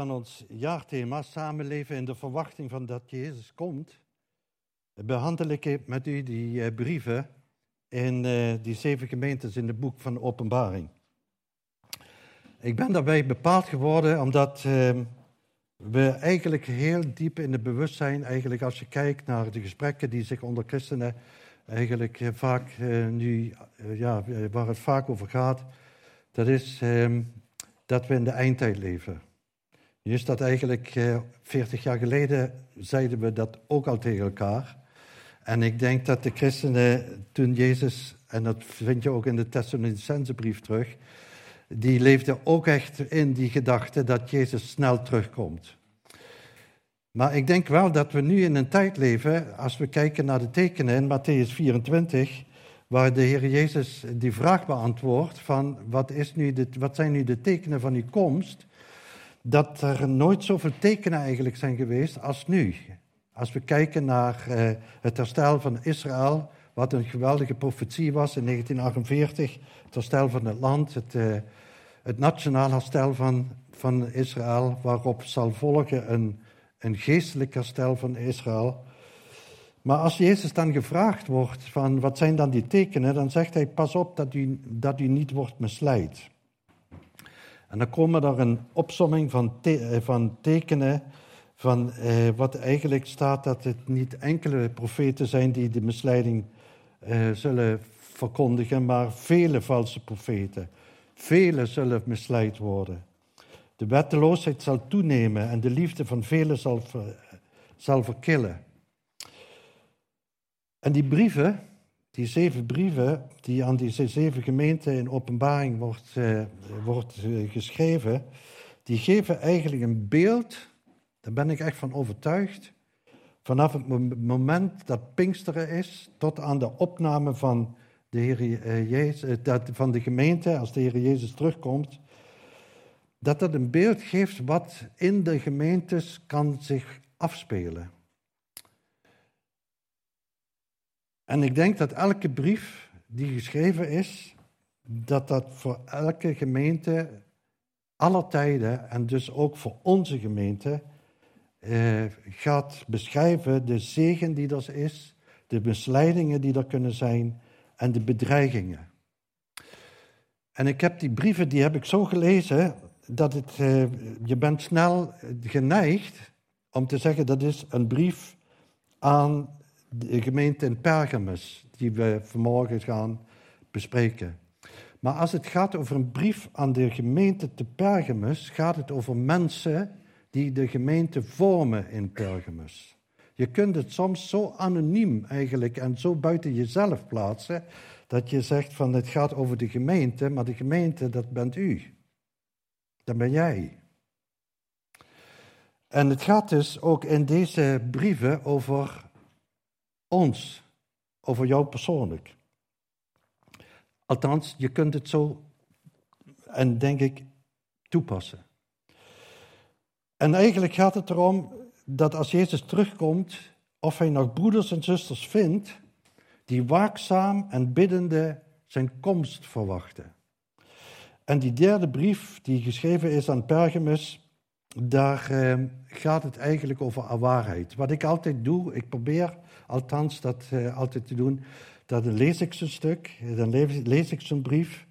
van ons jaarthema Samenleven in de verwachting van dat Jezus komt, behandel ik met u die eh, brieven in eh, die zeven gemeentes in het boek van Openbaring. Ik ben daarbij bepaald geworden omdat ehm, we eigenlijk heel diep in het bewustzijn, eigenlijk als je kijkt naar de gesprekken die zich onder christenen eigenlijk eh, vaak nu, ja, waar het vaak over gaat, dat is ehm, dat we in de eindtijd leven. Nu is dat eigenlijk, eh, 40 jaar geleden zeiden we dat ook al tegen elkaar. En ik denk dat de christenen toen Jezus, en dat vind je ook in de Thessalonicense brief terug, die leefden ook echt in die gedachte dat Jezus snel terugkomt. Maar ik denk wel dat we nu in een tijd leven, als we kijken naar de tekenen in Matthäus 24, waar de Heer Jezus die vraag beantwoordt van wat, is nu wat zijn nu de tekenen van uw komst, dat er nooit zoveel tekenen eigenlijk zijn geweest als nu. Als we kijken naar uh, het herstel van Israël, wat een geweldige profetie was in 1948, het herstel van het land, het, uh, het nationaal herstel van, van Israël, waarop zal volgen een, een geestelijk herstel van Israël. Maar als Jezus dan gevraagd wordt van wat zijn dan die tekenen, dan zegt hij pas op dat u, dat u niet wordt misleid. En dan komen er een opsomming van, eh, van tekenen van eh, wat eigenlijk staat dat het niet enkele profeten zijn die de misleiding eh, zullen verkondigen, maar vele valse profeten. Vele zullen misleid worden. De wetteloosheid zal toenemen en de liefde van velen zal, zal verkillen. En die brieven, die zeven brieven die aan die zeven gemeenten in openbaring wordt, uh, wordt uh, geschreven, die geven eigenlijk een beeld, daar ben ik echt van overtuigd, vanaf het moment dat Pinksteren is tot aan de opname van de, Heer uh, Jezus, van de gemeente, als de Heer Jezus terugkomt, dat dat een beeld geeft wat in de gemeentes kan zich afspelen. En ik denk dat elke brief die geschreven is, dat dat voor elke gemeente aller tijden en dus ook voor onze gemeente eh, gaat beschrijven de zegen die er is, de misleidingen die er kunnen zijn en de bedreigingen. En ik heb die brieven, die heb ik zo gelezen, dat het, eh, je bent snel geneigd om te zeggen dat is een brief aan de gemeente in Pergamus, die we vanmorgen gaan bespreken. Maar als het gaat over een brief aan de gemeente te Pergamus, gaat het over mensen die de gemeente vormen in Pergamus. Je kunt het soms zo anoniem eigenlijk en zo buiten jezelf plaatsen, dat je zegt van het gaat over de gemeente, maar de gemeente dat bent u. Dat ben jij. En het gaat dus ook in deze brieven over ons, over jou persoonlijk. Althans, je kunt het zo, en denk ik, toepassen. En eigenlijk gaat het erom dat als Jezus terugkomt, of hij nog broeders en zusters vindt die waakzaam en biddende zijn komst verwachten. En die derde brief die geschreven is aan Pergamus, daar eh, gaat het eigenlijk over waarheid. Wat ik altijd doe, ik probeer althans dat uh, altijd te doen, dan lees ik zo'n stuk, dan lees, ik zo'n brief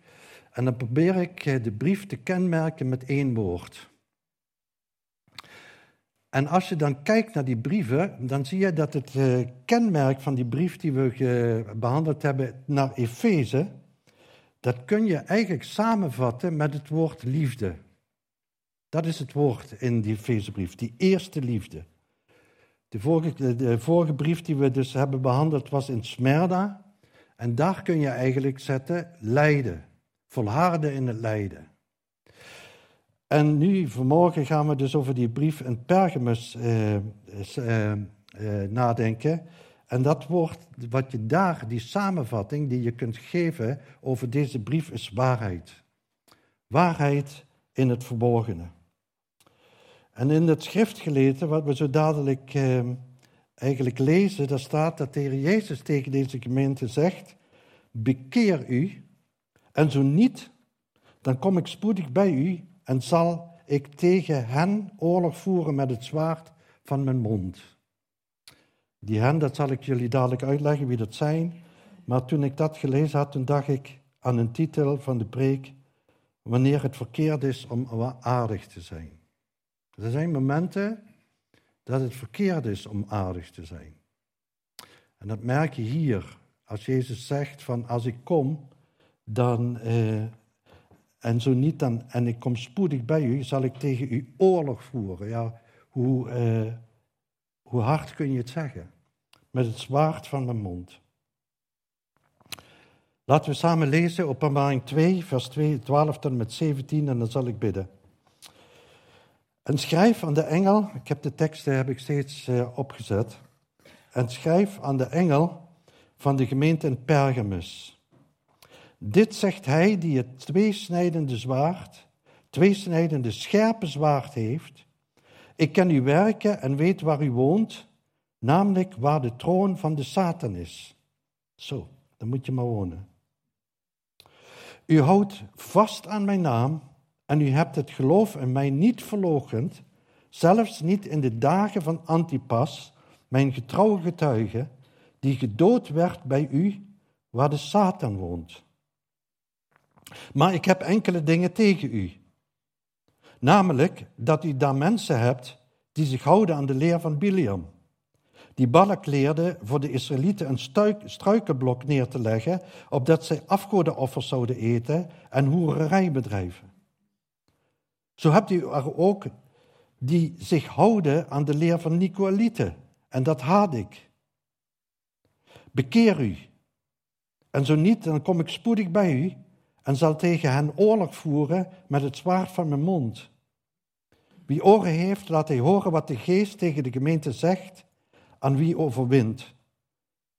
en dan probeer ik uh, de brief te kenmerken met één woord. En als je dan kijkt naar die brieven, dan zie je dat het uh, kenmerk van die brief die we behandeld hebben naar Efeze, dat kun je eigenlijk samenvatten met het woord liefde. Dat is het woord in die Efezebrief, die eerste liefde. De vorige, de vorige brief die we dus hebben behandeld was in Smerda. En daar kun je eigenlijk zetten lijden. Volharden in het lijden. En nu, vanmorgen, gaan we dus over die brief in Pergamus eh, eh, eh, nadenken. En dat wordt, wat je daar, die samenvatting die je kunt geven over deze brief, is waarheid. Waarheid in het verborgene. En in het schriftgelezen, wat we zo dadelijk eh, eigenlijk lezen, daar staat dat de Jezus tegen deze gemeente zegt, bekeer u, en zo niet, dan kom ik spoedig bij u en zal ik tegen hen oorlog voeren met het zwaard van mijn mond. Die hen, dat zal ik jullie dadelijk uitleggen wie dat zijn. Maar toen ik dat gelezen had, toen dacht ik aan een titel van de preek, wanneer het verkeerd is om aardig te zijn. Er zijn momenten dat het verkeerd is om aardig te zijn. En dat merk je hier, als Jezus zegt van als ik kom, dan, eh, en zo niet dan, en ik kom spoedig bij u, zal ik tegen u oorlog voeren. Ja, hoe, eh, hoe hard kun je het zeggen? Met het zwaard van mijn mond. Laten we samen lezen openbaring 2, vers 2, 12 tot en met 17 en dan zal ik bidden. En schrijf aan de engel, ik heb de teksten heb ik steeds uh, opgezet. En schrijf aan de engel van de gemeente in Pergamus. Dit zegt hij die het tweesnijdende zwaard, tweesnijdende scherpe zwaard heeft. Ik ken uw werken en weet waar u woont, namelijk waar de troon van de Satan is. Zo, dan moet je maar wonen. U houdt vast aan mijn naam en u hebt het geloof in mij niet verloochend, zelfs niet in de dagen van Antipas, mijn getrouwe getuige, die gedood werd bij u, waar de Satan woont. Maar ik heb enkele dingen tegen u. Namelijk dat u daar mensen hebt die zich houden aan de leer van Biliam. Die Balak leerde voor de Israëlieten een struikenblok neer te leggen, opdat zij afgodenoffers zouden eten en hoererij bedrijven. Zo hebt u er ook die zich houden aan de leer van Nicolaïten. En dat haat ik. Bekeer u. En zo niet, dan kom ik spoedig bij u en zal tegen hen oorlog voeren met het zwaard van mijn mond. Wie oren heeft, laat hij horen wat de geest tegen de gemeente zegt aan wie overwint.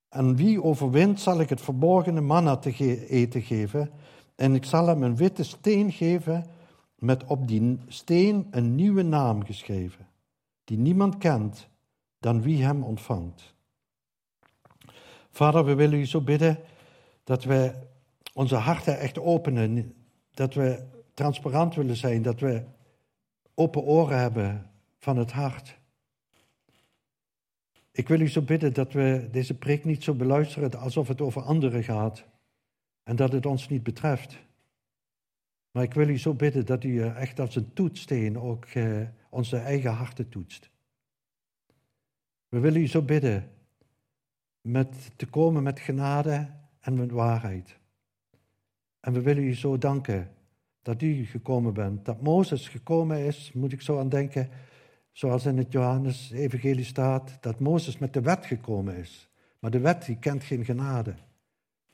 En wie overwint, zal ik het verborgene manna te eten geven. En ik zal hem een witte steen geven met op die steen een nieuwe naam geschreven, die niemand kent dan wie hem ontvangt. Vader, we willen u zo bidden dat we onze harten echt openen, dat we transparant willen zijn, dat we open oren hebben van het hart. Ik wil u zo bidden dat we deze preek niet zo beluisteren alsof het over anderen gaat en dat het ons niet betreft. Maar ik wil u zo bidden dat u echt als een toetssteen ook eh, onze eigen harten toetst. We willen u zo bidden met te komen met genade en met waarheid. En we willen u zo danken dat u gekomen bent. Dat Mozes gekomen is, moet ik zo aan denken, zoals in het Johannes-evangelie staat, dat Mozes met de wet gekomen is. Maar de wet die kent geen genade.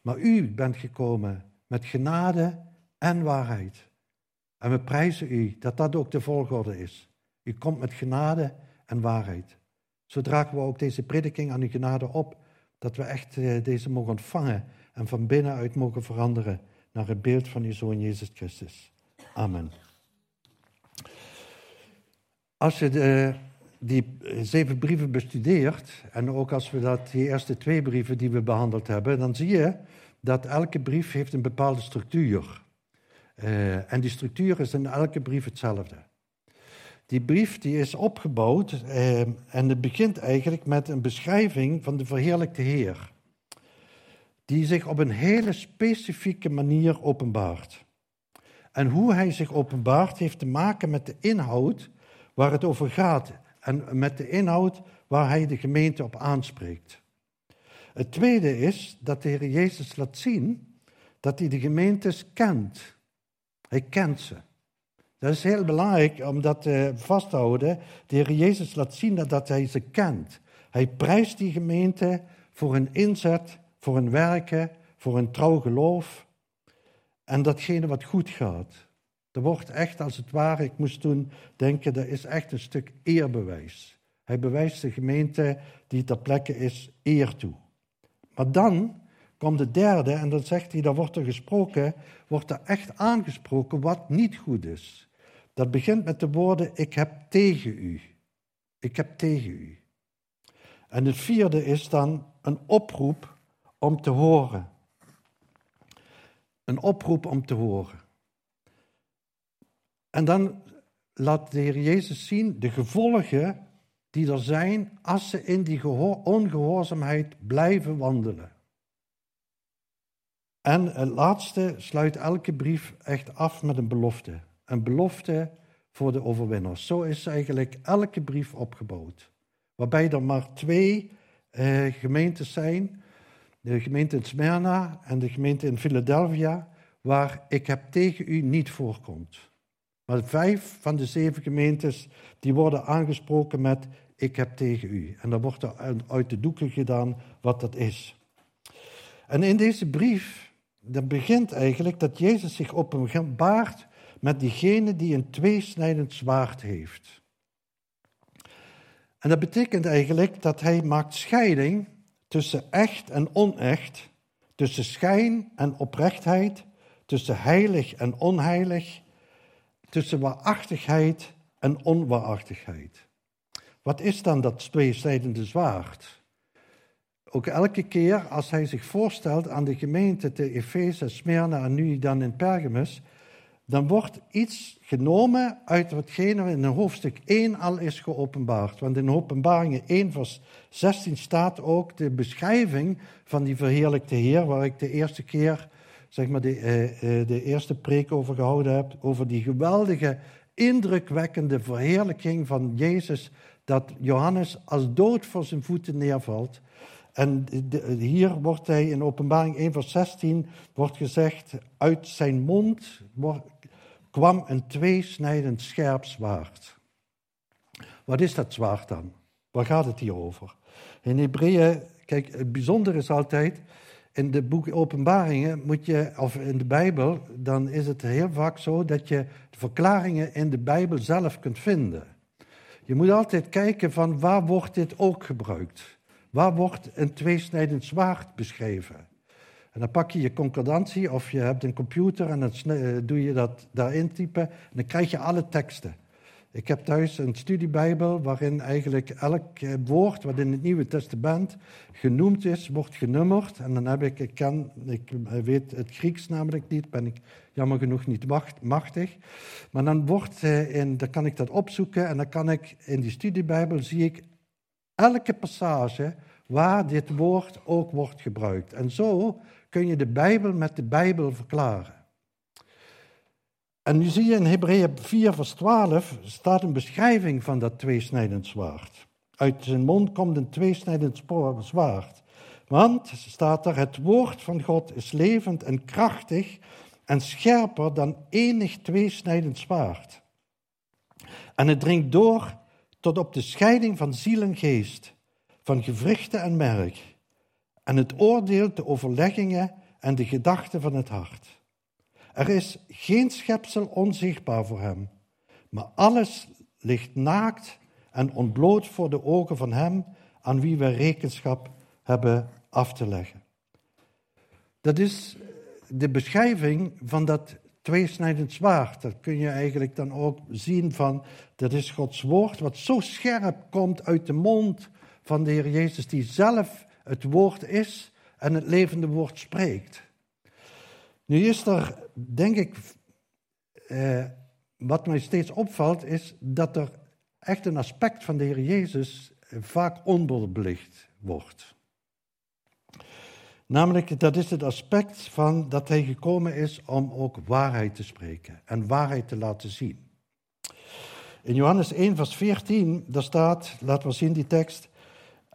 Maar u bent gekomen met genade en waarheid. En we prijzen u dat dat ook de volgorde is. U komt met genade en waarheid. Zo dragen we ook deze prediking aan uw genade op, dat we echt eh, deze mogen ontvangen en van binnenuit mogen veranderen naar het beeld van uw Zoon Jezus Christus. Amen. Als je de, die zeven brieven bestudeert, en ook als we dat, die eerste twee brieven die we behandeld hebben, dan zie je dat elke brief heeft een bepaalde structuur. Uh, en die structuur is in elke brief hetzelfde. Die brief die is opgebouwd uh, en het begint eigenlijk met een beschrijving van de verheerlijkte Heer. Die zich op een hele specifieke manier openbaart. En hoe hij zich openbaart heeft te maken met de inhoud waar het over gaat en met de inhoud waar hij de gemeente op aanspreekt. Het tweede is dat de Heer Jezus laat zien dat hij de gemeentes kent. Hij kent ze. Dat is heel belangrijk om dat te vasthouden. De Heer Jezus laat zien dat, hij ze kent. Hij prijst die gemeente voor hun inzet, voor hun werken, voor hun trouw geloof. En datgene wat goed gaat. Er wordt echt als het ware, ik moest toen denken, dat is echt een stuk eerbewijs. Hij bewijst de gemeente die ter plekke is eer toe. Maar dan komt de derde en dan zegt hij, dan wordt er gesproken, wordt er echt aangesproken wat niet goed is. Dat begint met de woorden, ik heb tegen u. Ik heb tegen u. En het vierde is dan een oproep om te horen. Een oproep om te horen. En dan laat de Heer Jezus zien de gevolgen die er zijn als ze in die ongehoorzaamheid blijven wandelen. En het laatste sluit elke brief echt af met een belofte. Een belofte voor de overwinnaars. Zo is eigenlijk elke brief opgebouwd. Waarbij er maar twee eh, gemeentes zijn. De gemeente in Smyrna en de gemeente in Philadelphia. Waar ik heb tegen u niet voorkomt. Maar vijf van de zeven gemeentes die worden aangesproken met ik heb tegen u. En dan wordt er uit de doeken gedaan wat dat is. En in deze brief, dat begint eigenlijk dat Jezus zich openbaart met diegene die een tweesnijdend zwaard heeft. En dat betekent eigenlijk dat hij maakt scheiding tussen echt en onecht, tussen schijn en oprechtheid, tussen heilig en onheilig, tussen waarachtigheid en onwaarachtigheid. Wat is dan dat tweesnijdende zwaard? Ook elke keer als hij zich voorstelt aan de gemeente te Efeze, Smyrna en nu dan in Pergamus, dan wordt iets genomen uit watgene in hoofdstuk 1 al is geopenbaard. Want in openbaringen 1 vers 16 staat ook de beschrijving van die verheerlijkte Heer, waar ik de eerste keer, zeg maar, de, eh, eh, de eerste preek over gehouden heb, over die geweldige, indrukwekkende verheerlijking van Jezus, dat Johannes als dood voor zijn voeten neervalt. En hier wordt hij in openbaring 1 vers 16 wordt gezegd, uit zijn mond kwam een tweesnijdend scherp zwaard. Wat is dat zwaard dan? Waar gaat het hier over? In Hebreeën, kijk, het bijzondere is altijd, in de boek Openbaringen moet je, of in de Bijbel, dan is het heel vaak zo dat je de verklaringen in de Bijbel zelf kunt vinden. Je moet altijd kijken van waar wordt dit ook gebruikt? Waar wordt een tweesnijdend zwaard beschreven? En dan pak je je concordantie of je hebt een computer en dan eh, doe je dat daarin typen. En dan krijg je alle teksten. Ik heb thuis een studiebijbel waarin eigenlijk elk eh, woord wat in het Nieuwe Testament genoemd is, wordt genummerd. En dan heb ik, ik, kan, ik weet het Grieks namelijk niet, ben ik jammer genoeg niet machtig. Maar dan, wordt, eh, in, dan kan ik dat opzoeken en dan kan ik in die studiebijbel zie ik elke passage waar dit woord ook wordt gebruikt. En zo kun je de Bijbel met de Bijbel verklaren. En nu zie je in Hebreeën 4, vers 12 staat een beschrijving van dat tweesnijdend zwaard. Uit zijn mond komt een tweesnijdend zwaard. Want, staat er, het woord van God is levend en krachtig en scherper dan enig tweesnijdend zwaard. En het dringt door tot op de scheiding van ziel en geest, van gewrichten en merk en het oordeelt de overleggingen en de gedachten van het hart. Er is geen schepsel onzichtbaar voor hem, maar alles ligt naakt en ontbloot voor de ogen van hem aan wie we rekenschap hebben af te leggen. Dat is de beschrijving van dat tweesnijdend zwaard. Dat kun je eigenlijk dan ook zien van, dat is Gods woord wat zo scherp komt uit de mond van de Heer Jezus, die zelf het woord is en het levende woord spreekt. Nu is er, denk ik, eh, wat mij steeds opvalt, is dat er echt een aspect van de Heer Jezus vaak onderbelicht wordt. Namelijk, dat is het aspect van dat hij gekomen is om ook waarheid te spreken en waarheid te laten zien. In Johannes 1, vers 14, daar staat, laten we zien die tekst,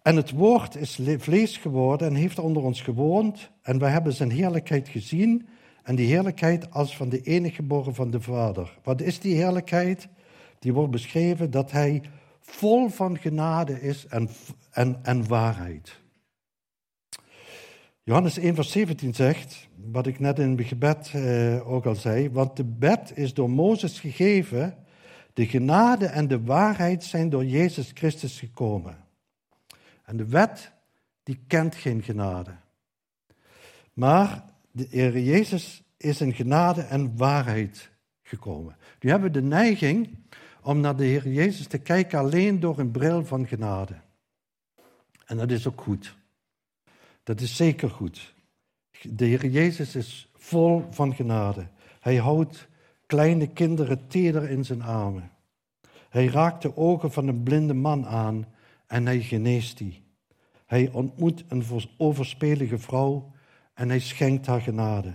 en het woord is vlees geworden en heeft onder ons gewoond. En wij hebben zijn heerlijkheid gezien. En die heerlijkheid als van de enige geboren van de Vader. Wat is die heerlijkheid? Die wordt beschreven dat hij vol van genade is en, en, en waarheid. Johannes 1, vers 17 zegt, wat ik net in het gebed eh, ook al zei, want de bed is door Mozes gegeven, de genade en de waarheid zijn door Jezus Christus gekomen. En de wet, die kent geen genade. Maar de Heer Jezus is in genade en waarheid gekomen. Nu hebben we de neiging om naar de Heer Jezus te kijken alleen door een bril van genade. En dat is ook goed. Dat is zeker goed. De Heer Jezus is vol van genade. Hij houdt kleine kinderen teder in zijn armen. Hij raakt de ogen van een blinde man aan en hij geneest die. Hij ontmoet een overspelige vrouw en hij schenkt haar genade.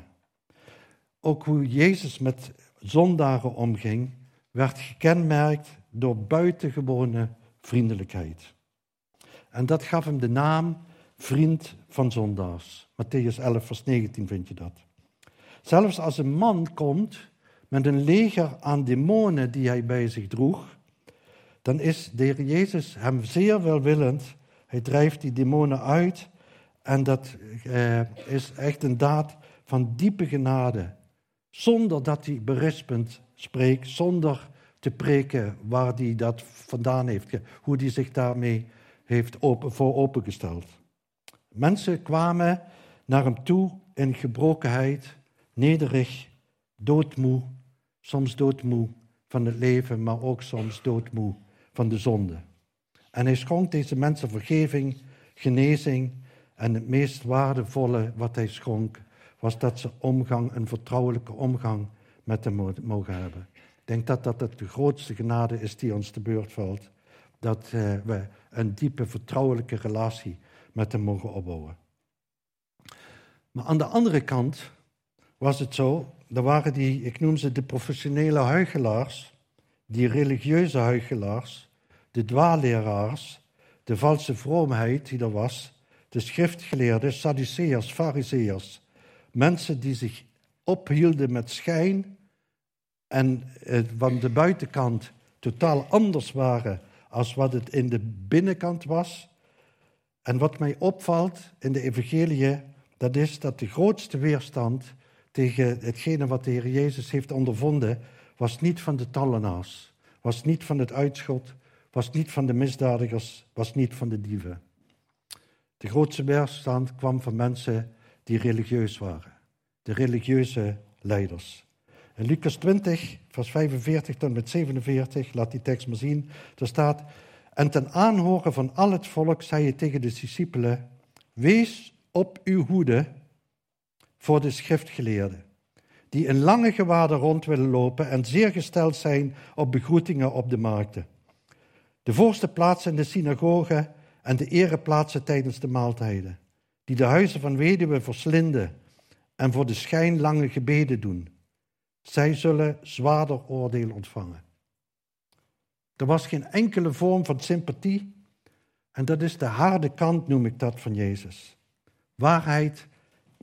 Ook hoe Jezus met zondaren omging, werd gekenmerkt door buitengewone vriendelijkheid. En dat gaf hem de naam vriend van zondaars. Matthäus 11, vers 19 vind je dat. Zelfs als een man komt met een leger aan demonen die hij bij zich droeg, dan is de Heer Jezus hem zeer welwillend. Hij drijft die demonen uit en dat eh, is echt een daad van diepe genade. Zonder dat hij berispend spreekt, zonder te preken waar hij dat vandaan heeft, hoe hij zich daarmee heeft open, voor opengesteld. Mensen kwamen naar hem toe in gebrokenheid, nederig, doodmoe, soms doodmoe van het leven, maar ook soms doodmoe van de zonde. En hij schonk deze mensen vergeving, genezing en het meest waardevolle wat hij schonk, was dat ze omgang, een vertrouwelijke omgang met hem mogen hebben. Ik denk dat dat de grootste genade is die ons te beurt valt. Dat eh, we een diepe vertrouwelijke relatie met hem mogen opbouwen. Maar aan de andere kant was het zo, er waren die, ik noem ze de professionele huigelaars, die religieuze huigelaars, de dwaalleraars, de valse vroomheid die er was, de schriftgeleerden, Sadduceërs, Fariseërs, mensen die zich ophielden met schijn en eh, van de buitenkant totaal anders waren als wat het in de binnenkant was. En wat mij opvalt in de evangelie, dat is dat de grootste weerstand tegen hetgene wat de Heer Jezus heeft ondervonden, was niet van de tallenaars, was niet van het uitschot, was niet van de misdadigers, was niet van de dieven. De grootste weerstand kwam van mensen die religieus waren, de religieuze leiders. In Lucas 20, vers 45 tot met 47, laat die tekst maar zien, daar staat, en ten aanhoren van al het volk zei je tegen de discipelen, wees op uw hoede voor de schriftgeleerden, die in lange gewaden rond willen lopen en zeer gesteld zijn op begroetingen op de markten. De voorste plaatsen in de synagogen en de ereplaatsen tijdens de maaltijden, die de huizen van weduwen verslinden en voor de schijn lange gebeden doen. Zij zullen zwaarder oordeel ontvangen. Er was geen enkele vorm van sympathie. En dat is de harde kant, noem ik dat, van Jezus. Waarheid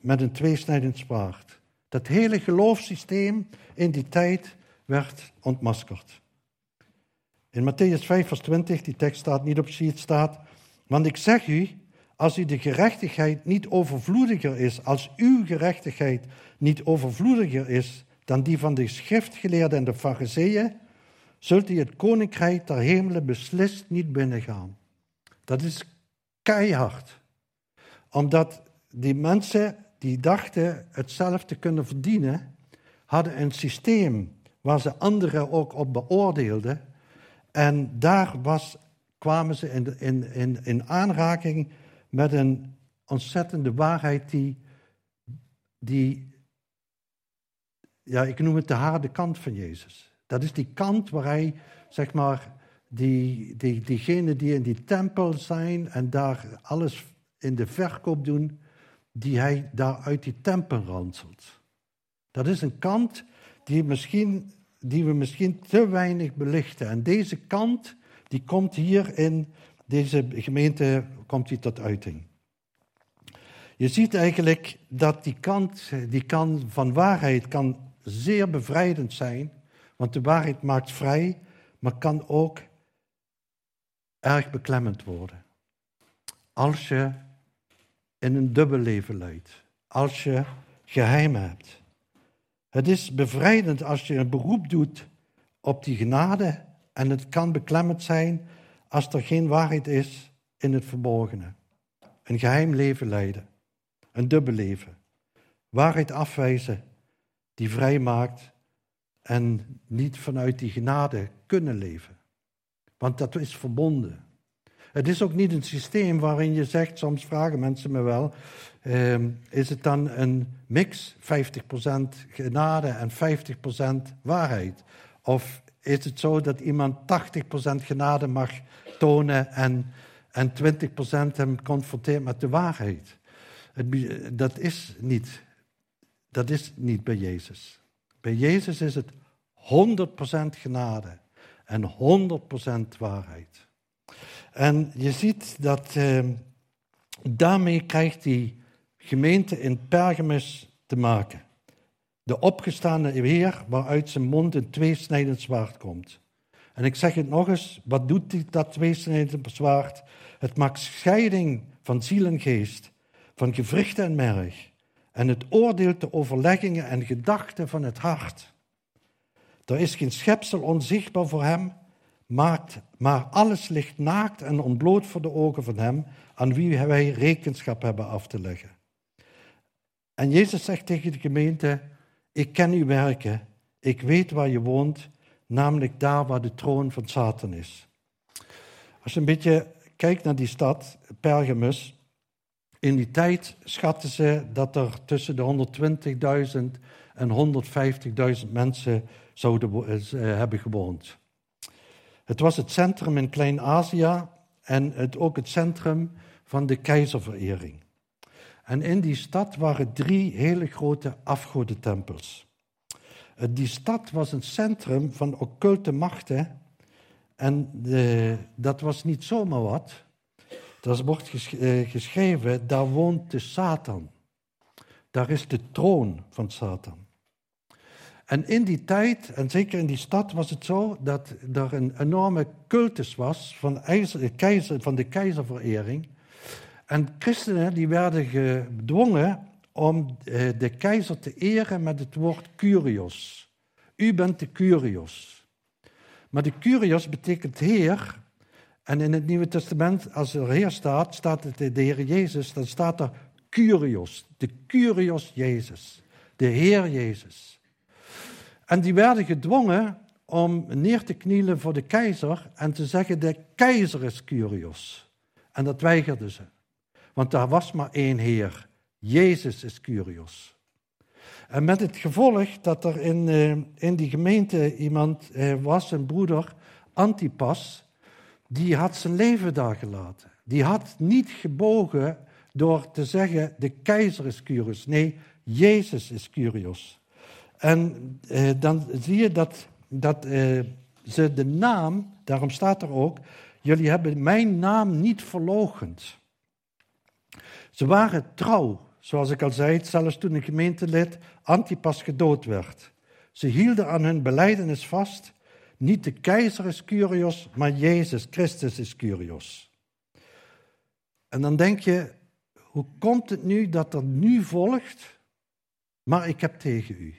met een tweesnijdend zwaard. Dat hele geloofssysteem in die tijd werd ontmaskerd. In Matthäus 5, vers 20, die tekst staat niet op sheet, staat... Want ik zeg u, als u de gerechtigheid niet overvloediger is, als uw gerechtigheid niet overvloediger is dan die van de schriftgeleerden en de fariseeën, zult u het koninkrijk der hemelen beslist niet binnengaan. Dat is keihard. Omdat die mensen die dachten het zelf te kunnen verdienen, hadden een systeem waar ze anderen ook op beoordeelden. En daar was, kwamen ze in, in, in, in aanraking met een ontzettende waarheid die, die, ja, ik noem het de harde kant van Jezus. Dat is die kant waar hij, zeg maar, die, die, diegenen die in die tempel zijn en daar alles in de verkoop doen, die hij daar uit die tempel ranselt. Dat is een kant die, misschien, die we misschien te weinig belichten. En deze kant, die komt hier in deze gemeente, komt die tot uiting. Je ziet eigenlijk dat die kant, die kant van waarheid kan zeer bevrijdend zijn want de waarheid maakt vrij, maar kan ook erg beklemmend worden. Als je in een dubbel leven leidt, als je geheimen hebt. Het is bevrijdend als je een beroep doet op die genade en het kan beklemmend zijn als er geen waarheid is in het verborgene. Een geheim leven leiden, een dubbel leven. Waarheid afwijzen die vrij maakt en niet vanuit die genade kunnen leven. Want dat is verbonden. Het is ook niet een systeem waarin je zegt, soms vragen mensen me wel, eh, is het dan een mix, 50% genade en 50% waarheid? Of is het zo dat iemand 80% genade mag tonen en, en 20% hem confronteert met de waarheid. Het, dat, is niet, dat is niet bij Jezus. Bij Jezus is het 100% genade en 100% waarheid. En je ziet dat eh, daarmee krijgt die gemeente in Pergamus te maken. De opgestane Heer waaruit zijn mond een tweesnijdend zwaard komt. En ik zeg het nog eens, wat doet dat tweesnijdend zwaard? Het maakt scheiding van ziel en geest, van gewricht en merg. En het oordeelt de overleggingen en gedachten van het hart. Er is geen schepsel onzichtbaar voor hem, maar alles ligt naakt en ontbloot voor de ogen van hem, aan wie wij rekenschap hebben af te leggen. En Jezus zegt tegen de gemeente, ik ken uw werken, ik weet waar je woont, namelijk daar waar de troon van Satan is. Als je een beetje kijkt naar die stad, Pergamus, in die tijd schatten ze dat er tussen de 120.000 en 150.000 mensen zouden eh, hebben gewoond. Het was het centrum in Klein-Azië en het, ook het centrum van de keizerverering. En in die stad waren drie hele grote afgodentempels. Die stad was een centrum van occulte machten. En de, dat was niet zomaar wat. Dat wordt eh, geschreven, daar woont de Satan. Daar is de troon van Satan. En in die tijd, en zeker in die stad, was het zo dat er een enorme cultus was van, keizer, van de keizerverering. En christenen die werden gedwongen om eh, de keizer te eren met het woord Curios. U bent de Curios. Maar de Curios betekent Heer. En in het Nieuwe Testament, als er Heer staat, staat het de Heer Jezus, dan staat er Curios. De Curios Jezus. De Heer Jezus. En die werden gedwongen om neer te knielen voor de keizer en te zeggen: De keizer is Curios. En dat weigerden ze. Want daar was maar één Heer. Jezus is Curios. En met het gevolg dat er in, eh, in die gemeente iemand eh, was, een broeder, Antipas, die had zijn leven daar gelaten. Die had niet gebogen door te zeggen, de keizer is Curios. Nee, Jezus is Curios. En eh, dan zie je dat, dat eh, ze de naam, daarom staat er ook, jullie hebben mijn naam niet verlogend. Ze waren trouw, zoals ik al zei, zelfs toen een gemeentelid Antipas gedood werd. Ze hielden aan hun beleidenis vast. Niet de keizer is Curios, maar Jezus Christus is Curios. En dan denk je, hoe komt het nu dat er nu volgt, maar ik heb tegen u?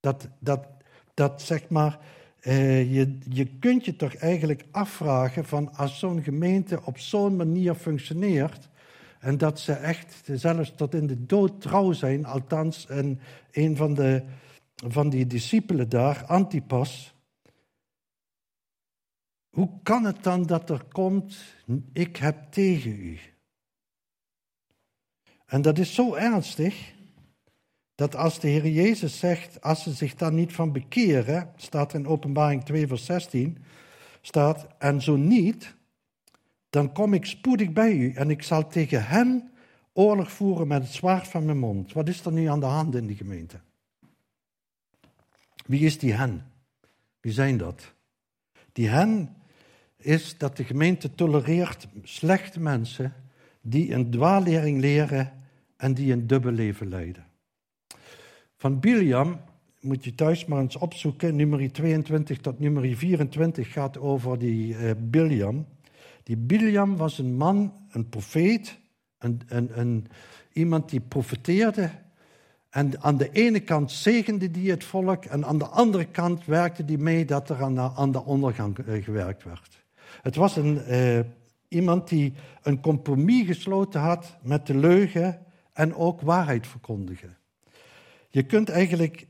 Dat, dat, dat zeg maar, eh, je, je kunt je toch eigenlijk afvragen van als zo'n gemeente op zo'n manier functioneert en dat ze echt zelfs tot in de dood trouw zijn, althans en een van, de, van die discipelen daar, Antipas. Hoe kan het dan dat er komt, ik heb tegen u? En dat is zo ernstig dat als de Heer Jezus zegt, als ze zich daar niet van bekeren, staat in Openbaring 2, vers 16, staat, en zo niet, dan kom ik spoedig bij u en ik zal tegen hen oorlog voeren met het zwaard van mijn mond. Wat is er nu aan de hand in die gemeente? Wie is die hen? Wie zijn dat? Die hen is dat de gemeente tolereert slechte mensen die een dwaallering leren en die een dubbel leven leiden. Van Biliam moet je thuis maar eens opzoeken. Nummer 22 tot nummer 24 gaat over die uh, Biliam. Die Biliam was een man, een profeet, een, een, een, iemand die profeteerde. En aan de ene kant zegende die het volk, en aan de andere kant werkte die mee dat er aan de, ondergang uh, gewerkt werd. Het was een, uh, iemand die een compromis gesloten had met de leugen en ook waarheid verkondigen. Je kunt eigenlijk,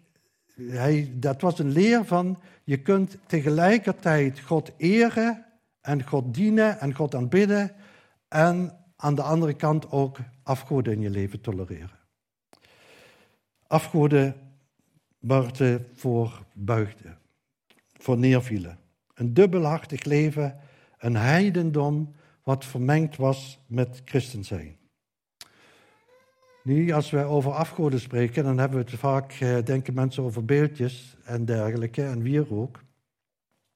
hij, dat was een leer van, je kunt tegelijkertijd God eren en God dienen en God aanbidden en aan de andere kant ook afgoden in je leven tolereren. Afgoden waar voor buigde. voor neervielen. Een dubbelhartig leven, een heidendom wat vermengd was met christen zijn. Nu, als we over afgoden spreken, dan hebben we het vaak, eh, denken mensen over beeldjes en dergelijke, en wierook.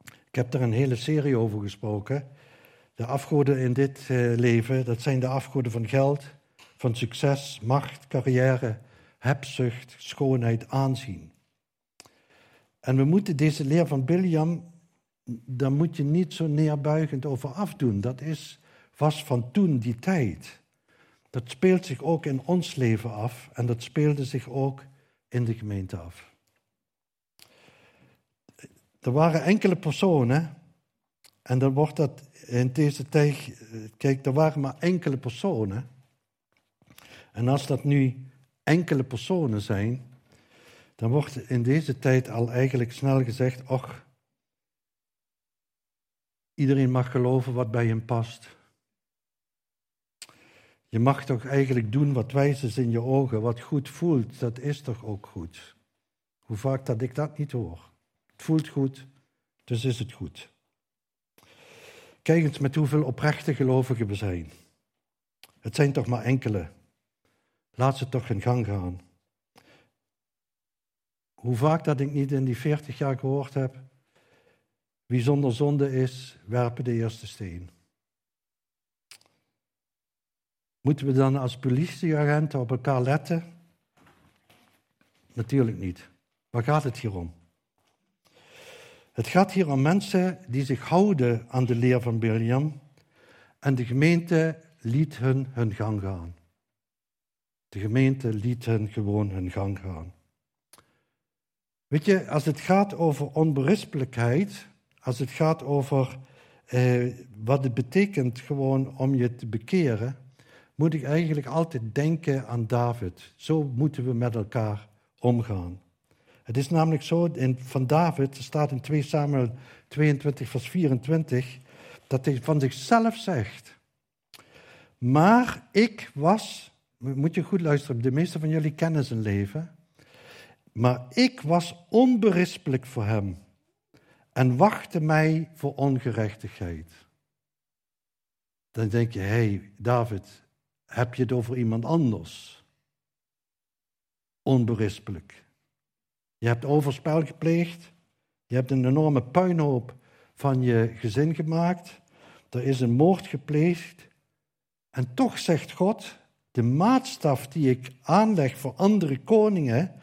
Ik heb er een hele serie over gesproken. De afgoden in dit eh, leven, dat zijn de afgoden van geld, van succes, macht, carrière, hebzucht, schoonheid, aanzien. En we moeten deze leer van Biliam, daar moet je niet zo neerbuigend over afdoen. Dat is, was van toen, die tijd. Dat speelt zich ook in ons leven af en dat speelde zich ook in de gemeente af. Er waren enkele personen, en dan wordt dat in deze tijd, kijk, er waren maar enkele personen. En als dat nu enkele personen zijn, dan wordt in deze tijd al eigenlijk snel gezegd, och, iedereen mag geloven wat bij hem past. Je mag toch eigenlijk doen wat wijs is in je ogen, wat goed voelt, dat is toch ook goed. Hoe vaak dat ik dat niet hoor. Het voelt goed, dus is het goed. Kijk eens met hoeveel oprechte gelovigen we zijn. Het zijn toch maar enkele. Laat ze toch in gang gaan. Hoe vaak dat ik niet in die 40 jaar gehoord heb. Wie zonder zonde is, werpen de eerste steen. Moeten we dan als politieagenten op elkaar letten? Natuurlijk niet. Waar gaat het hier om? Het gaat hier om mensen die zich houden aan de leer van William en de gemeente liet hun hun gang gaan. De gemeente liet hen gewoon hun gang gaan. Weet je, als het gaat over onberispelijkheid, als het gaat over eh, wat het betekent gewoon om je te bekeren, moet ik eigenlijk altijd denken aan David. Zo moeten we met elkaar omgaan. Het is namelijk zo, in, van David, staat in 2 Samuel 22, vers 24, dat hij van zichzelf zegt. Maar ik was, moet je goed luisteren, de meeste van jullie kennen zijn leven. Maar ik was onberispelijk voor hem en wachtte mij voor ongerechtigheid. Dan denk je, hé hey, David, heb je het over iemand anders? Onberispelijk. Je hebt overspel gepleegd. Je hebt een enorme puinhoop van je gezin gemaakt. Er is een moord gepleegd. En toch zegt God, de maatstaf die ik aanleg voor andere koningen,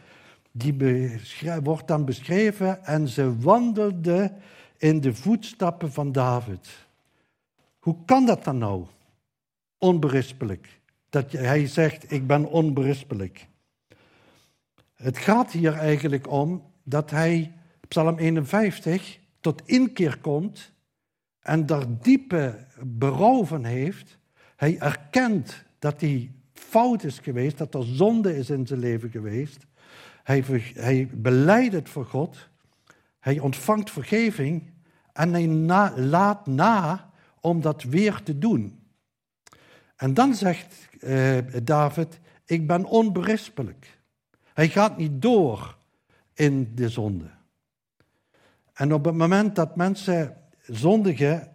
die wordt dan beschreven en ze wandelde in de voetstappen van David. Hoe kan dat dan nou? Onberispelijk. Dat hij zegt, ik ben onberispelijk. Het gaat hier eigenlijk om dat hij, Psalm 51, tot inkeer komt en daar diepe berouw van heeft. Hij erkent dat hij fout is geweest, dat er zonde is in zijn leven geweest. Hij, hij beleidt het voor God. Hij ontvangt vergeving en hij laat na om dat weer te doen. En dan zegt eh, David, ik ben onberispelijk. Hij gaat niet door in de zonde. En op het moment dat mensen zondigen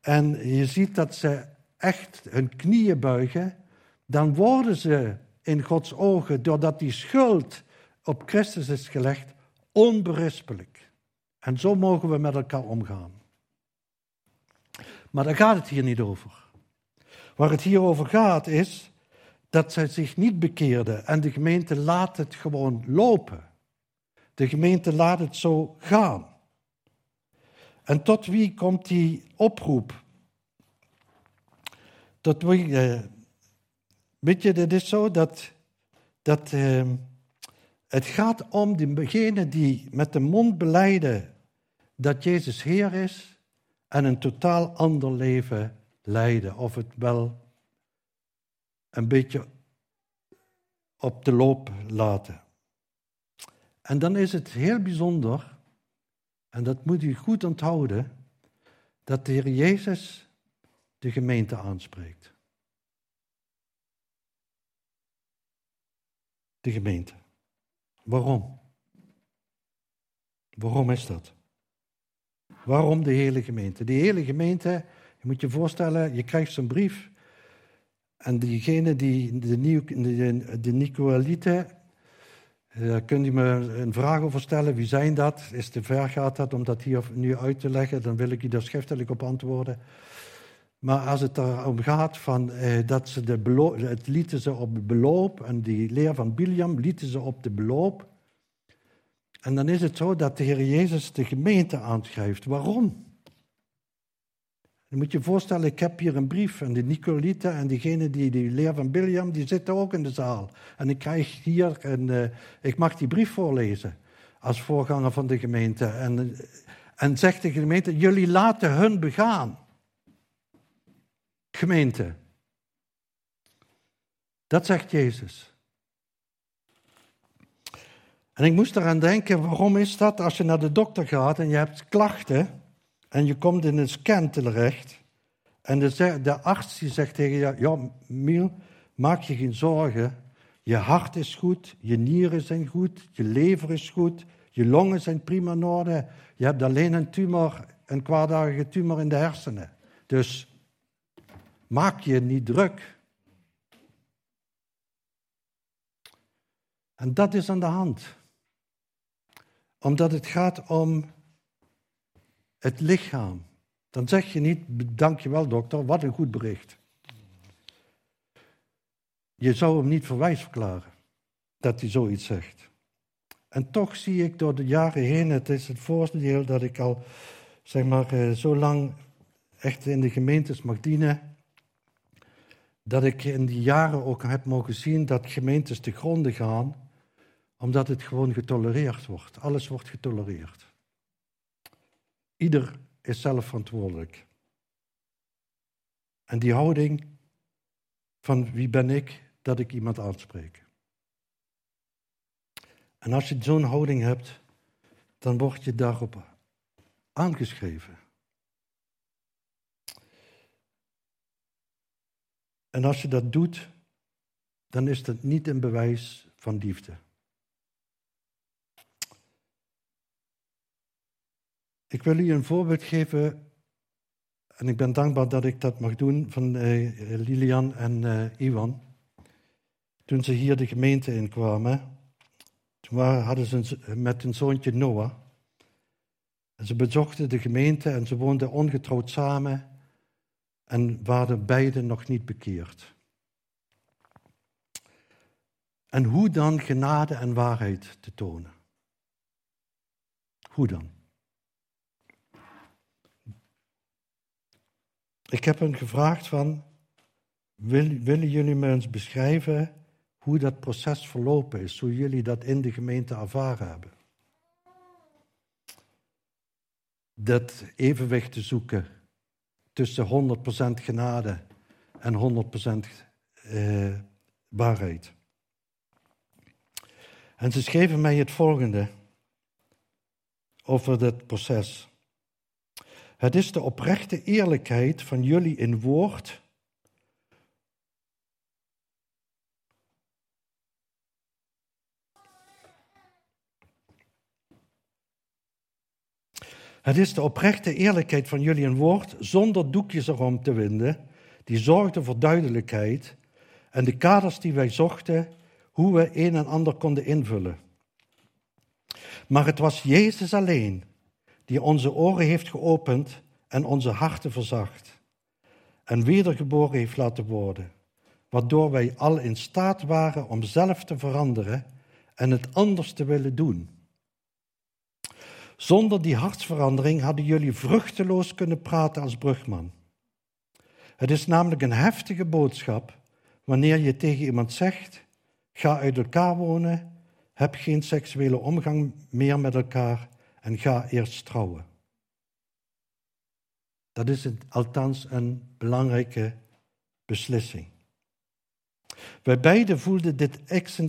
en je ziet dat ze echt hun knieën buigen, dan worden ze in Gods ogen, doordat die schuld op Christus is gelegd, onberispelijk. En zo mogen we met elkaar omgaan. Maar daar gaat het hier niet over. Waar het hier over gaat is dat zij zich niet bekeerden en de gemeente laat het gewoon lopen. De gemeente laat het zo gaan. En tot wie komt die oproep? Tot wie, eh, weet je, het is zo dat, dat eh, het gaat om degenen die met de mond beleiden dat Jezus Heer is en een totaal ander leven leiden. Of het wel een beetje op de loop laten. En dan is het heel bijzonder, en dat moet u goed onthouden, dat de Heer Jezus de gemeente aanspreekt. De gemeente. Waarom? Waarom is dat? Waarom de hele gemeente? Die hele gemeente, je moet je voorstellen, je krijgt zo'n brief. En diegene die, de, de, de Nicolaïten, daar uh, kunt u me een vraag over stellen. Wie zijn dat? Is te ver gaat dat om dat hier nu uit te leggen? Dan wil ik u daar schriftelijk op antwoorden. Maar als het erom gaat van, eh, dat ze de het lieten ze op beloop, en die leer van Biliam lieten ze op de beloop. En dan is het zo dat de Heer Jezus de gemeente aanschrijft. Waarom? Je moet je voorstellen, ik heb hier een brief en de Nicolieten en diegene die die leer van Biliam, die zitten ook in de zaal. En ik krijg hier, en uh, ik mag die brief voorlezen als voorganger van de gemeente. En, en zegt de gemeente, jullie laten hun begaan. Gemeente. Dat zegt Jezus. En ik moest eraan denken, waarom is dat als je naar de dokter gaat en je hebt klachten en je komt in een scan terecht en de, de arts die zegt tegen je, ja Miel, maak je geen zorgen, je hart is goed, je nieren zijn goed, je lever is goed, je longen zijn prima in orde, je hebt alleen een tumor, een kwaadaardige tumor in de hersenen. Dus maak je niet druk. En dat is aan de hand omdat het gaat om het lichaam. Dan zeg je niet, dankjewel dokter, wat een goed bericht. Je zou hem niet verwijs verklaren dat hij zoiets zegt. En toch zie ik door de jaren heen, het is het voordeel dat ik al zeg maar, eh, zo lang echt in de gemeentes mag dienen, dat ik in die jaren ook heb mogen zien dat gemeentes te gronden gaan omdat het gewoon getolereerd wordt. Alles wordt getolereerd. Ieder is zelf verantwoordelijk. En die houding van wie ben ik dat ik iemand aanspreek. En als je zo'n houding hebt, dan word je daarop aangeschreven. En als je dat doet, dan is dat niet een bewijs van liefde. Ik wil u een voorbeeld geven, en ik ben dankbaar dat ik dat mag doen, van uh, Lilian en uh, Iwan. Toen ze hier de gemeente inkwamen, toen hadden ze met hun zoontje Noah. En ze bezochten de gemeente en ze woonden ongetrouwd samen en waren beiden nog niet bekeerd. En hoe dan genade en waarheid te tonen? Hoe dan? Ik heb hen gevraagd van, wil, willen jullie me eens beschrijven hoe dat proces verlopen is, hoe jullie dat in de gemeente ervaren hebben? Dat evenwicht te zoeken tussen 100% genade en 100% eh, waarheid. En ze schreven mij het volgende over dit proces. Het is de oprechte eerlijkheid van jullie in woord. Het is de oprechte eerlijkheid van jullie in woord, zonder doekjes erom te winden, die zorgde voor duidelijkheid en de kaders die wij zochten, hoe we een en ander konden invullen. Maar het was Jezus alleen die onze oren heeft geopend en onze harten verzacht en wedergeboren heeft laten worden, waardoor wij al in staat waren om zelf te veranderen en het anders te willen doen. Zonder die hartsverandering hadden jullie vruchteloos kunnen praten als brugman. Het is namelijk een heftige boodschap wanneer je tegen iemand zegt: ga uit elkaar wonen, heb geen seksuele omgang meer met elkaar en ga eerst trouwen. Dat is althans een belangrijke beslissing. Wij beiden voelden dit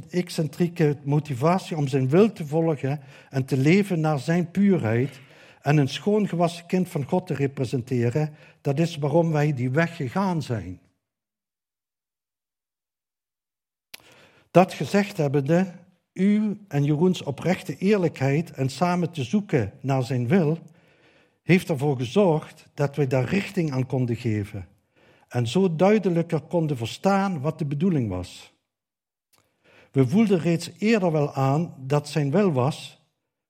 excentrieke motivatie om zijn wil te volgen en te leven naar zijn puurheid en een schoongewassen kind van God te representeren. Dat is waarom wij die weg gegaan zijn. Dat gezegd hebbende, u en Jeroens oprechte eerlijkheid en samen te zoeken naar zijn wil, heeft ervoor gezorgd dat wij daar richting aan konden geven en zo duidelijker konden verstaan wat de bedoeling was. We voelden reeds eerder wel aan dat zijn wel was,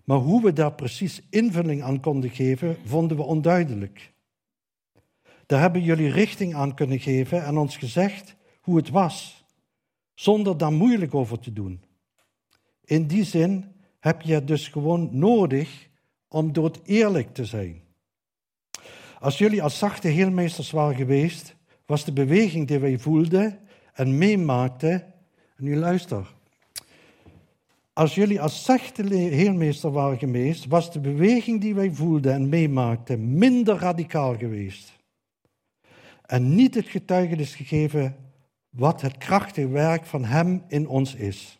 maar hoe we daar precies invulling aan konden geven, vonden we onduidelijk. Daar hebben jullie richting aan kunnen geven en ons gezegd hoe het was, zonder daar moeilijk over te doen. In die zin heb je het dus gewoon nodig om dood eerlijk te zijn. Als jullie als zachte heelmeesters waren geweest, was de beweging die wij voelden en meemaakten, en nu luister, als jullie als zachte heelmeester waren geweest, was de beweging die wij voelden en meemaakten minder radicaal geweest. En niet het getuigenis gegeven wat het krachtige werk van Hem in ons is.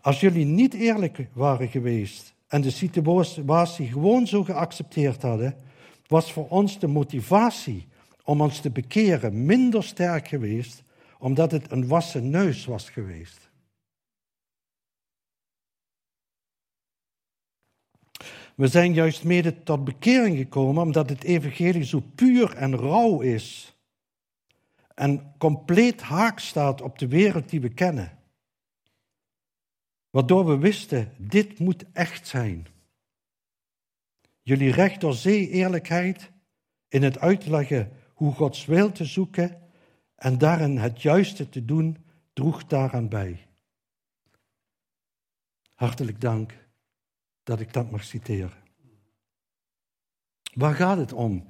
Als jullie niet eerlijk waren geweest en de situatie gewoon zo geaccepteerd hadden, was voor ons de motivatie om ons te bekeren minder sterk geweest, omdat het een wassen neus was geweest. We zijn juist mede tot bekering gekomen omdat het evangelie zo puur en rauw is en compleet haak staat op de wereld die we kennen. Waardoor we wisten, dit moet echt zijn. Jullie recht door zee eerlijkheid in het uitleggen hoe Gods wil te zoeken en daarin het juiste te doen, droeg daaraan bij. Hartelijk dank dat ik dat mag citeren. Waar gaat het om?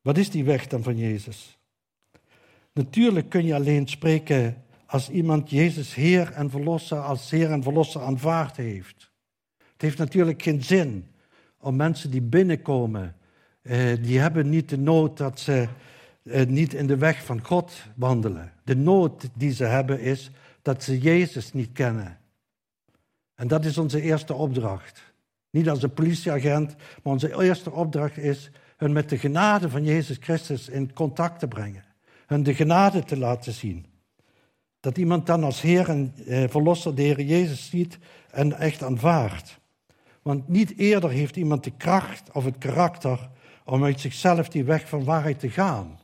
Wat is die weg dan van Jezus? Natuurlijk kun je alleen spreken als iemand Jezus Heer en Verlosser als Heer en Verlosser aanvaard heeft. Het heeft natuurlijk geen zin om mensen die binnenkomen, die hebben niet de nood dat ze eh, niet in de weg van God wandelen. De nood die ze hebben is dat ze Jezus niet kennen. En dat is onze eerste opdracht. Niet als een politieagent, maar onze eerste opdracht is hun met de genade van Jezus Christus in contact te brengen. Hun de genade te laten zien. Dat iemand dan als Heer en eh, Verlosser de Heer Jezus ziet en echt aanvaardt. Want niet eerder heeft iemand de kracht of het karakter om uit zichzelf die weg van waarheid te gaan.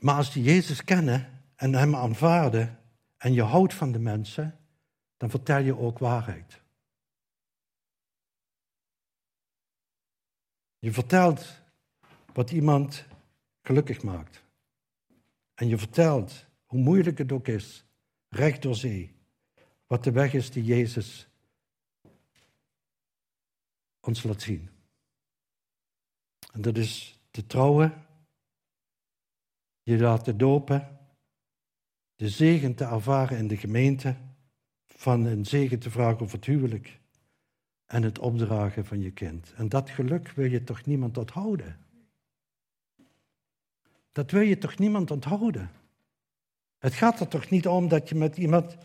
Maar als je Jezus kennen en Hem aanvaarden en je houdt van de mensen, dan vertel je ook waarheid. Je vertelt wat iemand gelukkig maakt. En je vertelt, hoe moeilijk het ook is, recht door zee, wat de weg is die Jezus ons laat zien. En dat is te trouwen, je laten dopen, de zegen te ervaren in de gemeente, van een zegen te vragen over het huwelijk en het opdragen van je kind. En dat geluk wil je toch niemand onthouden? Dat wil je toch niemand onthouden? Het gaat er toch niet om dat je met iemand.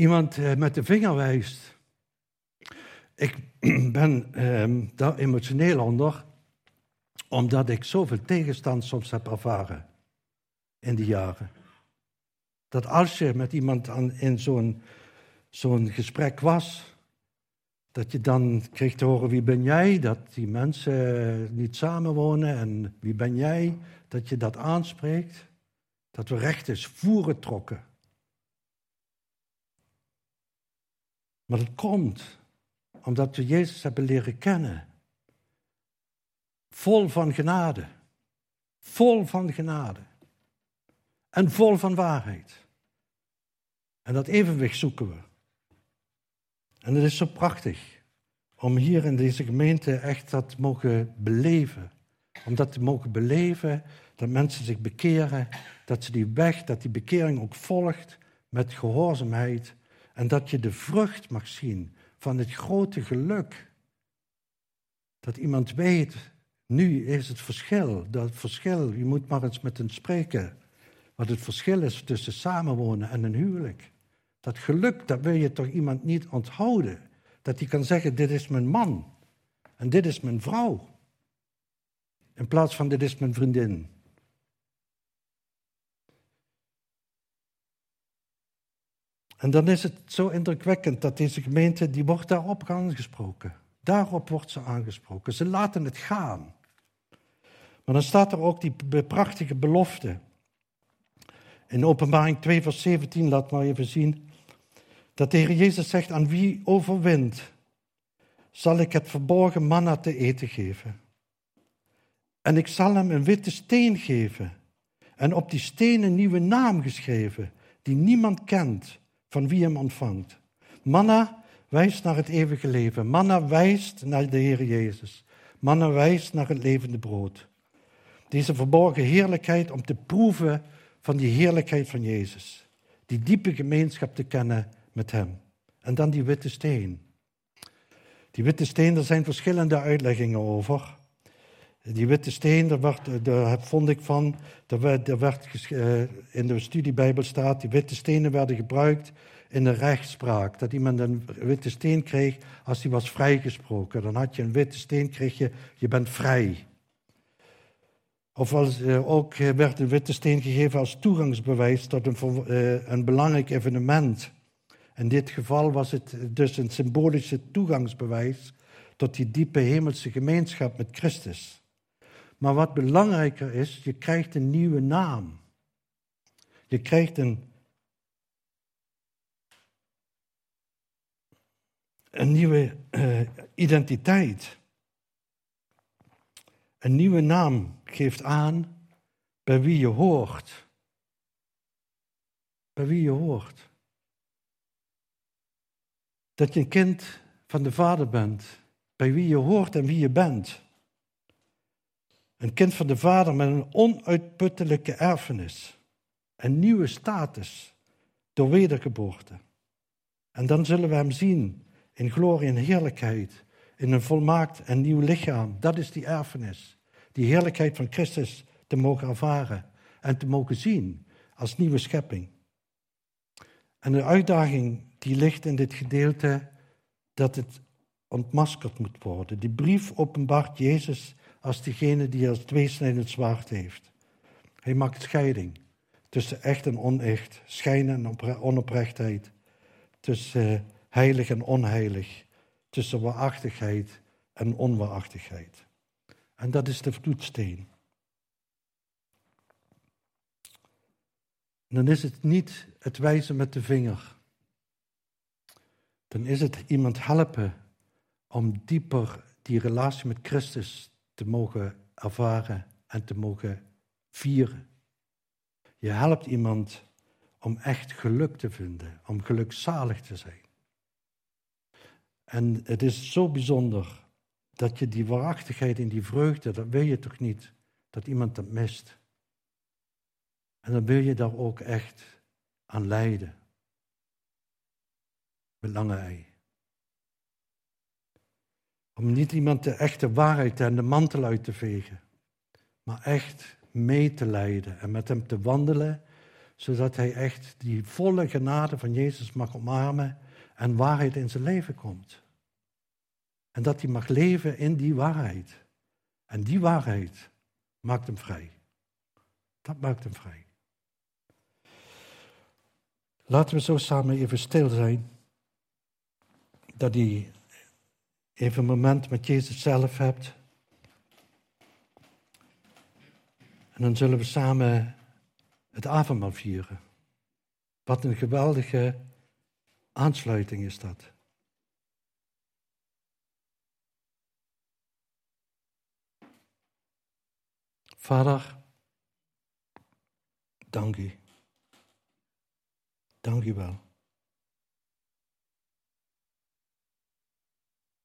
Iemand eh, met de vinger wijst. Ik ben ehm, daar emotioneel onder, omdat ik zoveel tegenstand soms heb ervaren in die jaren. Dat als je met iemand aan, in zo'n gesprek was, dat je dan kreeg te horen wie ben jij, dat die mensen niet samenwonen en wie ben jij, dat je dat aanspreekt, dat we recht eens voeren trokken. Maar dat komt omdat we Jezus hebben leren kennen. Vol van genade. Vol van genade en vol van waarheid. En dat evenwicht zoeken we. En het is zo prachtig om hier in deze gemeente echt dat mogen beleven. Om dat te mogen beleven, dat mensen zich bekeren, dat ze die weg, dat die bekering ook volgt met gehoorzaamheid. En dat je de vrucht mag zien van het grote geluk. Dat iemand weet, nu is het verschil, dat verschil, je moet maar eens met hen spreken. Wat het verschil is tussen samenwonen en een huwelijk. Dat geluk, dat wil je toch iemand niet onthouden. Dat hij kan zeggen, dit is mijn man en dit is mijn vrouw. In plaats van, dit is mijn vriendin. En dan is het zo indrukwekkend dat deze gemeente, die wordt daarop aangesproken. Daarop wordt ze aangesproken. Ze laten het gaan. Maar dan staat er ook die prachtige belofte. In openbaring 2 vers 17, laat maar even zien. Dat de Heer Jezus zegt, aan wie overwint, zal ik het verborgen manna te eten geven. En ik zal hem een witte steen geven. En op die steen een nieuwe naam geschreven, die niemand kent van wie hem ontvangt. Manna wijst naar het eeuwige leven. Manna wijst naar de Heer Jezus. Manna wijst naar het levende brood. Deze verborgen heerlijkheid om te proeven van die heerlijkheid van Jezus. Die diepe gemeenschap te kennen met Hem. En dan die witte steen. Die witte steen, er zijn verschillende uitleggingen over. Die witte steen, daar, daar vond ik van, daar werd, werd eh, in de studiebijbel staat, die witte stenen werden gebruikt in de rechtspraak. Dat iemand een witte steen kreeg als hij was vrijgesproken. Dan had je een witte steen, kreeg je, je bent vrij. Of als, eh, ook werd een witte steen gegeven als toegangsbewijs tot een, eh, een belangrijk evenement. In dit geval was het dus een symbolische toegangsbewijs tot die diepe hemelse gemeenschap met Christus. Maar wat belangrijker is, je krijgt een nieuwe naam. Je krijgt een, een nieuwe uh, identiteit. Een nieuwe naam geeft aan bij wie je hoort. Bij wie je hoort. Dat je een kind van de Vader bent, bij wie je hoort en wie je bent. Een kind van de Vader met een onuitputtelijke erfenis, een nieuwe status door wedergeboorte. En dan zullen we Hem zien in glorie en heerlijkheid, in een volmaakt en nieuw lichaam. Dat is die erfenis. Die heerlijkheid van Christus te mogen ervaren en te mogen zien als nieuwe schepping. En de uitdaging die ligt in dit gedeelte dat het ontmaskerd moet worden. Die brief openbaart Jezus als degene die als tweesnijdend zwaard heeft. Hij maakt scheiding tussen echt en onecht, schijn en onoprechtheid, tussen eh, heilig en onheilig, tussen waarachtigheid en onwaarachtigheid. En dat is de vloedsteen. dan is het niet het wijzen met de vinger. Dan is het iemand helpen om dieper die relatie met Christus te mogen ervaren en te mogen vieren. Je helpt iemand om echt geluk te vinden, om gelukzalig te zijn. En het is zo bijzonder dat je die waarachtigheid en die vreugde, dat wil je toch niet, dat iemand dat mist. En dan wil je daar ook echt aan lijden. Met lange. Om niet iemand de echte waarheid en de mantel uit te vegen, maar echt mee te leiden en met hem te wandelen, zodat hij echt die volle genade van Jezus mag omarmen en waarheid in zijn leven komt. En dat hij mag leven in die waarheid. En die waarheid maakt hem vrij. Dat maakt hem vrij. Laten we zo samen even stil zijn. Dat hij even een moment met Jezus zelf hebt. En dan zullen we samen het avondmaal vieren. Wat een geweldige aansluiting is dat. Vader, dank u. Dank u wel.